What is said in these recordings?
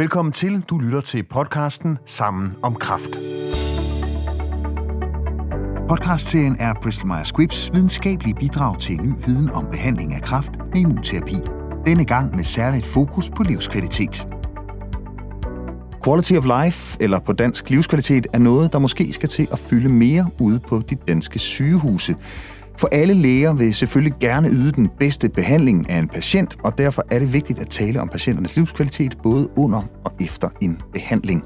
Velkommen til. Du lytter til podcasten Sammen om Kraft. Podcastserien er Bristol Myers Squibbs videnskabelige bidrag til ny viden om behandling af kræft med immunterapi. Denne gang med særligt fokus på livskvalitet. Quality of life, eller på dansk livskvalitet, er noget, der måske skal til at fylde mere ude på de danske sygehuse. For alle læger vil selvfølgelig gerne yde den bedste behandling af en patient, og derfor er det vigtigt at tale om patienternes livskvalitet både under og efter en behandling.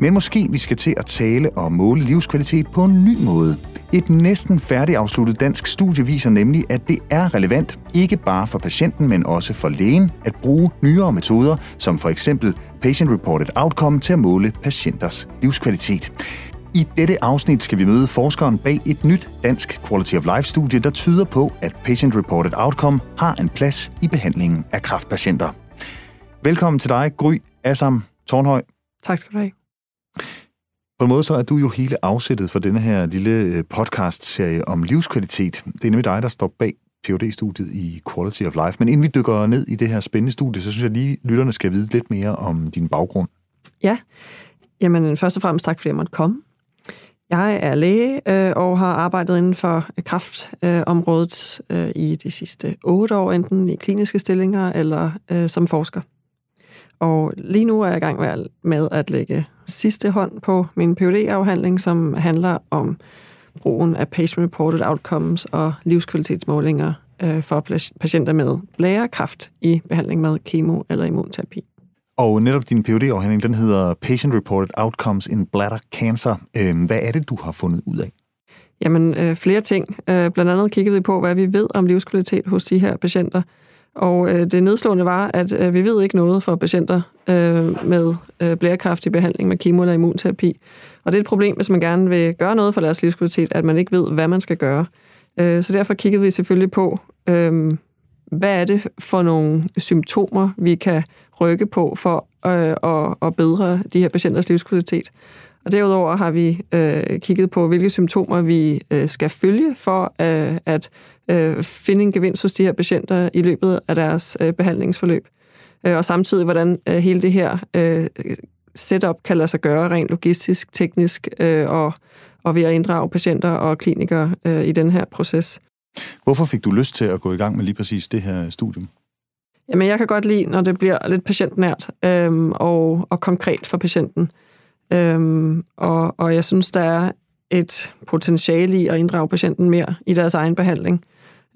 Men måske vi skal til at tale og måle livskvalitet på en ny måde. Et næsten færdigafsluttet dansk studie viser nemlig, at det er relevant, ikke bare for patienten, men også for lægen, at bruge nyere metoder, som for eksempel Patient-Reported Outcome til at måle patienters livskvalitet. I dette afsnit skal vi møde forskeren bag et nyt dansk Quality of Life-studie, der tyder på, at Patient-Reported Outcome har en plads i behandlingen af kræftpatienter. Velkommen til dig, Gry Assam Tornhøj. Tak skal du have. På en måde så er du jo hele afsættet for denne her lille øh, podcast-serie om livskvalitet. Det er nemlig dig, der står bag phd studiet i Quality of Life. Men inden vi dykker ned i det her spændende studie, så synes jeg lige, lytterne skal vide lidt mere om din baggrund. Ja, jamen først og fremmest tak, fordi jeg måtte komme. Jeg er læge øh, og har arbejdet inden for øh, kraftområdet øh, i de sidste otte år, enten i kliniske stillinger eller øh, som forsker. Og lige nu er jeg i gang med at lægge sidste hånd på min phd afhandling som handler om brugen af patient-reported outcomes og livskvalitetsmålinger øh, for patienter med blærekræft i behandling med kemo- eller immunterapi. Og netop din phd afhandling den hedder Patient Reported Outcomes in Bladder Cancer. Øhm, hvad er det, du har fundet ud af? Jamen, øh, flere ting. Øh, blandt andet kiggede vi på, hvad vi ved om livskvalitet hos de her patienter. Og øh, det nedslående var, at øh, vi ved ikke noget for patienter øh, med øh, blærekræft behandling med kemo eller immunterapi. Og det er et problem, hvis man gerne vil gøre noget for deres livskvalitet, at man ikke ved, hvad man skal gøre. Øh, så derfor kiggede vi selvfølgelig på, øh, hvad er det for nogle symptomer, vi kan rykke på for øh, at, at bedre de her patienters livskvalitet. Og derudover har vi øh, kigget på, hvilke symptomer vi øh, skal følge for øh, at øh, finde en gevinst hos de her patienter i løbet af deres øh, behandlingsforløb. Øh, og samtidig, hvordan øh, hele det her øh, setup kan lade sig gøre rent logistisk, teknisk øh, og, og ved at inddrage patienter og klinikere øh, i den her proces. Hvorfor fik du lyst til at gå i gang med lige præcis det her studium? Jamen, jeg kan godt lide, når det bliver lidt patientnært øhm, og, og konkret for patienten. Øhm, og, og jeg synes, der er et potentiale i at inddrage patienten mere i deres egen behandling,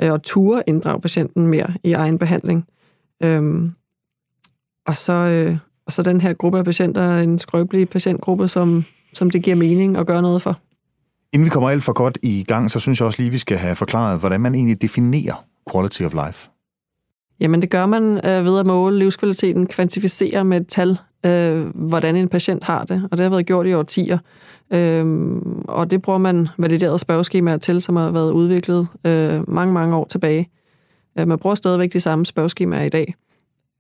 øh, og ture inddrage patienten mere i egen behandling. Øhm, og, så, øh, og så den her gruppe af patienter, en skrøbelig patientgruppe, som, som det giver mening at gøre noget for. Inden vi kommer alt for godt i gang, så synes jeg også lige, vi skal have forklaret, hvordan man egentlig definerer quality of life. Jamen det gør man øh, ved at måle livskvaliteten, kvantificere med et tal, øh, hvordan en patient har det, og det har været gjort i årtier. Øh, og det bruger man validerede spørgeskemaer til, som har været udviklet øh, mange, mange år tilbage. Øh, man bruger stadigvæk de samme spørgeskemaer i dag.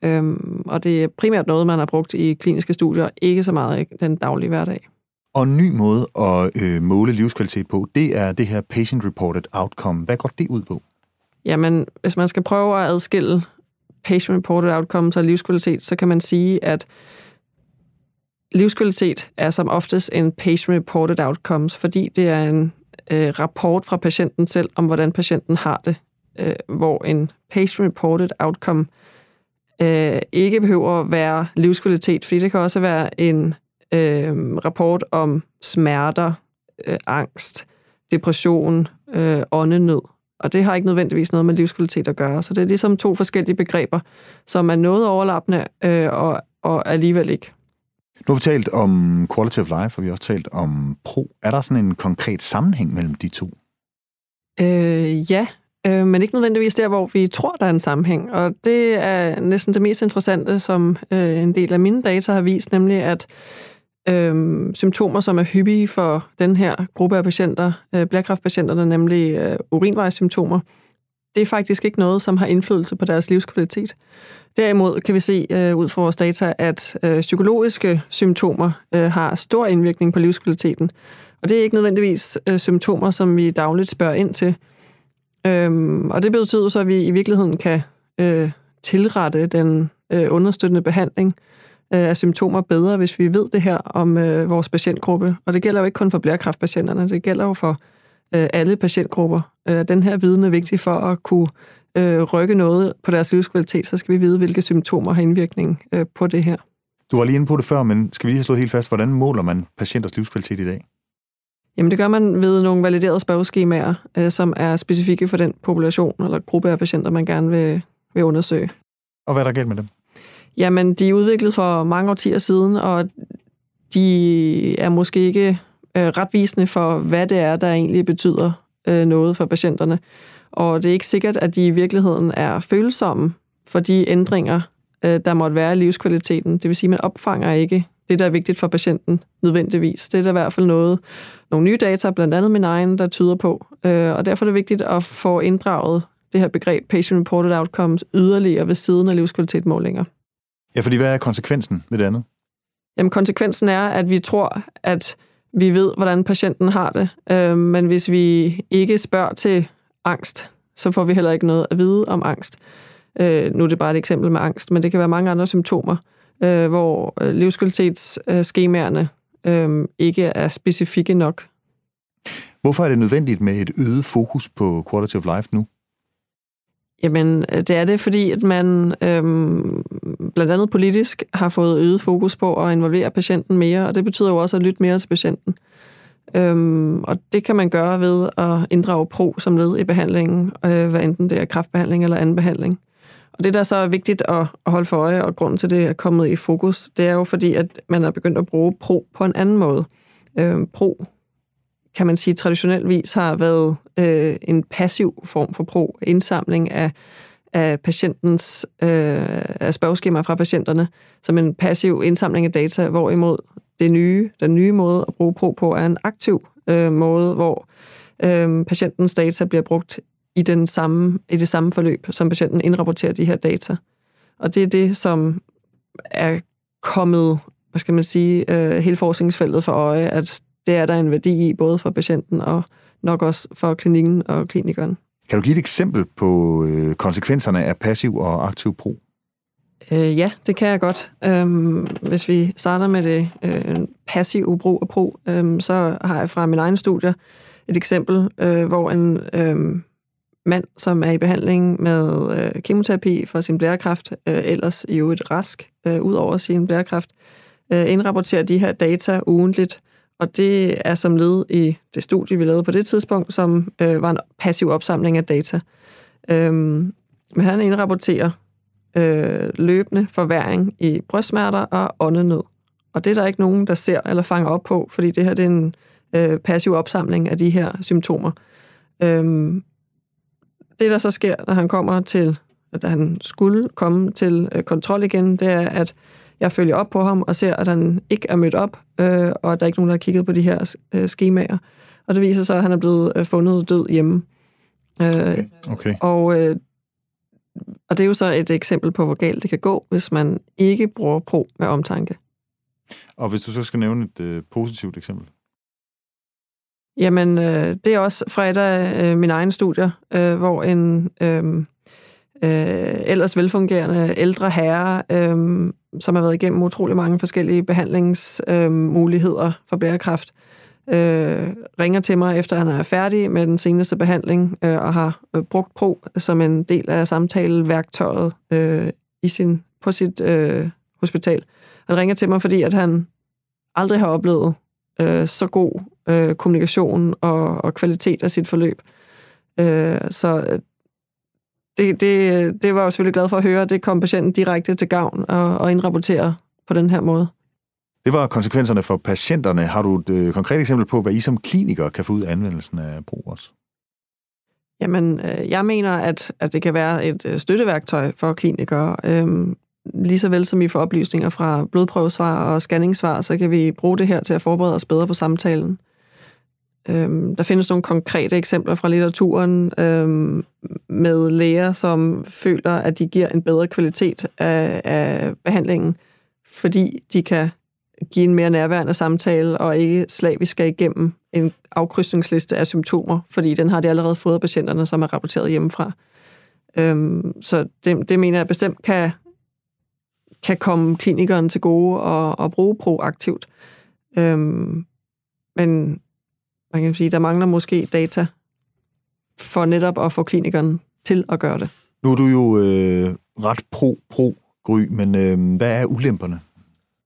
Øh, og det er primært noget, man har brugt i kliniske studier, ikke så meget i den daglige hverdag. Og en ny måde at øh, måle livskvalitet på, det er det her patient-reported outcome. Hvad går det ud på? Jamen, hvis man skal prøve at adskille patient-reported outcomes og livskvalitet, så kan man sige, at livskvalitet er som oftest en patient-reported outcomes, fordi det er en øh, rapport fra patienten selv om, hvordan patienten har det, øh, hvor en patient-reported outcome øh, ikke behøver at være livskvalitet, fordi det kan også være en øh, rapport om smerter, øh, angst, depression, øh, åndenød. Og det har ikke nødvendigvis noget med livskvalitet at gøre. Så det er ligesom to forskellige begreber, som er noget overlappende øh, og, og alligevel ikke. Nu har vi talt om quality of life, og vi har også talt om pro. Er der sådan en konkret sammenhæng mellem de to? Øh, ja, øh, men ikke nødvendigvis der, hvor vi tror, der er en sammenhæng. Og det er næsten det mest interessante, som øh, en del af mine data har vist, nemlig at øh, symptomer, som er hyppige for den her gruppe af patienter, øh, blærkræftpatienterne, nemlig øh, urinvejssymptomer, det er faktisk ikke noget, som har indflydelse på deres livskvalitet. Derimod kan vi se øh, ud fra vores data, at øh, psykologiske symptomer øh, har stor indvirkning på livskvaliteten. Og det er ikke nødvendigvis øh, symptomer, som vi dagligt spørger ind til. Øhm, og det betyder så, at vi i virkeligheden kan øh, tilrette den øh, understøttende behandling øh, af symptomer bedre, hvis vi ved det her om øh, vores patientgruppe. Og det gælder jo ikke kun for blærkræftpatienterne, det gælder jo for øh, alle patientgrupper. Øh, den her viden er vigtig for at kunne øh, rykke noget på deres livskvalitet, så skal vi vide, hvilke symptomer har indvirkning øh, på det her. Du var lige inde på det før, men skal vi lige have slået helt fast, hvordan måler man patienters livskvalitet i dag? Jamen det gør man ved nogle validerede spørgeskemaer, øh, som er specifikke for den population eller gruppe af patienter, man gerne vil, vil undersøge. Og hvad er der galt med dem? Jamen, de er udviklet for mange årtier siden, og de er måske ikke øh, retvisende for, hvad det er, der egentlig betyder øh, noget for patienterne. Og det er ikke sikkert, at de i virkeligheden er følsomme for de ændringer, øh, der måtte være i livskvaliteten. Det vil sige, at man opfanger ikke det, der er vigtigt for patienten, nødvendigvis. Det er der i hvert fald noget, nogle nye data, blandt andet min egen, der tyder på. Øh, og derfor er det vigtigt at få inddraget det her begreb patient-reported outcomes yderligere ved siden af livskvalitetmålinger. Ja, fordi hvad er konsekvensen ved det andet? Jamen, konsekvensen er, at vi tror, at vi ved, hvordan patienten har det. Øh, men hvis vi ikke spørger til angst, så får vi heller ikke noget at vide om angst. Øh, nu er det bare et eksempel med angst, men det kan være mange andre symptomer, øh, hvor øh, livskvalitetsskemaerne øh, ikke er specifikke nok. Hvorfor er det nødvendigt med et øget fokus på quality of life nu? Jamen, det er det, fordi at man øhm, blandt andet politisk har fået øget fokus på at involvere patienten mere, og det betyder jo også at lytte mere til patienten. Øhm, og det kan man gøre ved at inddrage pro som led i behandlingen, øh, hvad enten det er kraftbehandling eller anden behandling. Og det, der så er vigtigt at, at holde for øje, og grunden til det er kommet i fokus, det er jo fordi, at man er begyndt at bruge pro på en anden måde. Øhm, pro kan man sige, traditionelvis har været øh, en passiv form for pro, indsamling af, af patientens øh, af spørgeskemaer fra patienterne, som en passiv indsamling af data, hvorimod det nye, den nye måde at bruge pro på er en aktiv øh, måde, hvor øh, patientens data bliver brugt i, den samme, i det samme forløb, som patienten indrapporterer de her data. Og det er det, som er kommet, hvad skal man sige, øh, hele forskningsfeltet for øje, at det er der en værdi i, både for patienten og nok også for klinikken og klinikeren. Kan du give et eksempel på øh, konsekvenserne af passiv og aktiv brug? Øh, ja, det kan jeg godt. Øhm, hvis vi starter med det øh, passive brug af brug, øh, så har jeg fra min egen studie et eksempel, øh, hvor en øh, mand, som er i behandling med øh, kemoterapi for sin blærekræft, øh, ellers i øvrigt rask, øh, ud over sin blærekræft, øh, indrapporterer de her data ugentligt, og det er som led i det studie, vi lavede på det tidspunkt, som øh, var en passiv opsamling af data. Øhm, men han indrapporterer øh, løbende forværing i brystsmerter og åndenød. Og det er der ikke nogen, der ser eller fanger op på, fordi det her det er en øh, passiv opsamling af de her symptomer. Øhm, det, der så sker, når han kommer til, at han skulle komme til øh, kontrol igen, det er, at jeg følger op på ham og ser, at han ikke er mødt op, øh, og at der er ikke nogen, der har kigget på de her øh, skemaer. Og det viser sig, at han er blevet øh, fundet død hjemme. Øh, okay. okay. Og, øh, og det er jo så et eksempel på, hvor galt det kan gå, hvis man ikke bruger pro med omtanke. Og hvis du så skal nævne et øh, positivt eksempel? Jamen, øh, det er også fra et af øh, mine egne studier, øh, hvor en øh, øh, ellers velfungerende ældre herre, øh, som har været igennem utrolig mange forskellige behandlingsmuligheder øh, for blærekræft, øh, ringer til mig, efter han er færdig med den seneste behandling, øh, og har øh, brugt PRO som en del af samtaleværktøjet øh, i sin, på sit øh, hospital. Han ringer til mig, fordi at han aldrig har oplevet øh, så god øh, kommunikation og, og kvalitet af sit forløb. Øh, så øh, det, det, det var jeg selvfølgelig glad for at høre. Det kom patienten direkte til gavn og, og indrapportere på den her måde. Det var konsekvenserne for patienterne. Har du et øh, konkret eksempel på, hvad I som kliniker kan få ud af anvendelsen af brug også? Jamen, øh, jeg mener, at, at det kan være et øh, støtteværktøj for klinikere. Øhm, lige så vel som vi får oplysninger fra blodprøvesvar og scanningssvar, så kan vi bruge det her til at forberede os bedre på samtalen. Øhm, der findes nogle konkrete eksempler fra litteraturen øhm, med læger, som føler, at de giver en bedre kvalitet af, af behandlingen, fordi de kan give en mere nærværende samtale og ikke slavisk skal igennem en afkrydsningsliste af symptomer, fordi den har de allerede fået af patienterne, som er rapporteret hjemmefra. Øhm, så det, det mener jeg bestemt kan, kan komme klinikeren til gode og, og bruge proaktivt. Øhm, men man kan sige, der mangler måske data for netop at få klinikeren til at gøre det. Nu er du jo øh, ret pro-pro, Gry, men øh, hvad er ulemperne?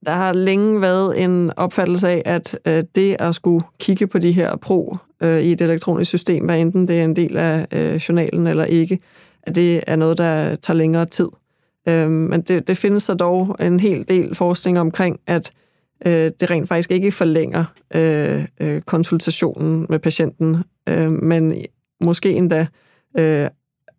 Der har længe været en opfattelse af, at øh, det at skulle kigge på de her pro øh, i et elektronisk system, hvad enten det er en del af øh, journalen eller ikke, at det er noget, der tager længere tid. Øh, men det, det findes der dog en hel del forskning omkring, at øh, Øh, det rent faktisk ikke forlænger øh, øh, konsultationen med patienten, øh, men måske endda øh,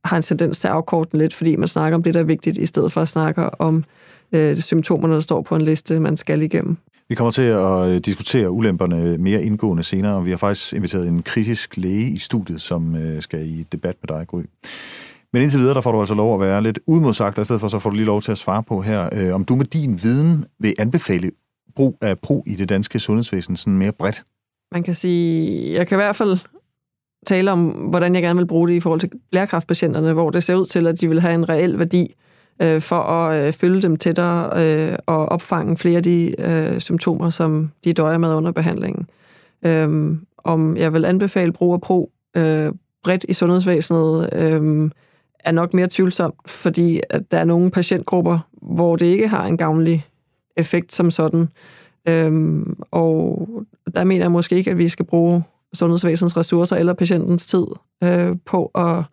har en tendens til at afkorte den lidt, fordi man snakker om det, der er vigtigt, i stedet for at snakke om øh, symptomerne, der står på en liste, man skal igennem. Vi kommer til at øh, diskutere ulemperne mere indgående senere, og vi har faktisk inviteret en kritisk læge i studiet, som øh, skal i debat med dig, Gry. Men indtil videre, der får du altså lov at være lidt udmodsagt, og i stedet for så får du lige lov til at svare på her, øh, om du med din viden vil anbefale brug af pro i det danske sundhedsvæsen sådan mere bredt. Man kan sige, jeg kan i hvert fald tale om, hvordan jeg gerne vil bruge det i forhold til lærkraftpatienterne, hvor det ser ud til, at de vil have en reel værdi øh, for at øh, følge dem tættere øh, og opfange flere af de øh, symptomer, som de døjer med under behandlingen. Øh, om jeg vil anbefale brug af pro øh, bredt i sundhedsvæsenet, øh, er nok mere tvivlsomt, fordi at der er nogle patientgrupper, hvor det ikke har en gavnlig effekt som sådan. Øhm, og der mener jeg måske ikke, at vi skal bruge sundhedsvæsenets ressourcer eller patientens tid øh, på at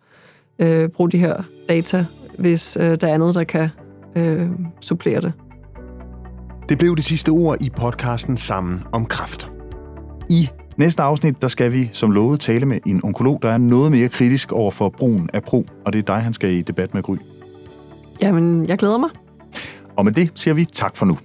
øh, bruge de her data, hvis øh, der er noget, der kan øh, supplere det. Det blev det sidste ord i podcasten Sammen om kræft. I næste afsnit, der skal vi som lovet tale med en onkolog, der er noget mere kritisk over for brugen af pro, og det er dig, han skal i debat med Gry. Jamen, jeg glæder mig. Og med det siger vi tak for nu.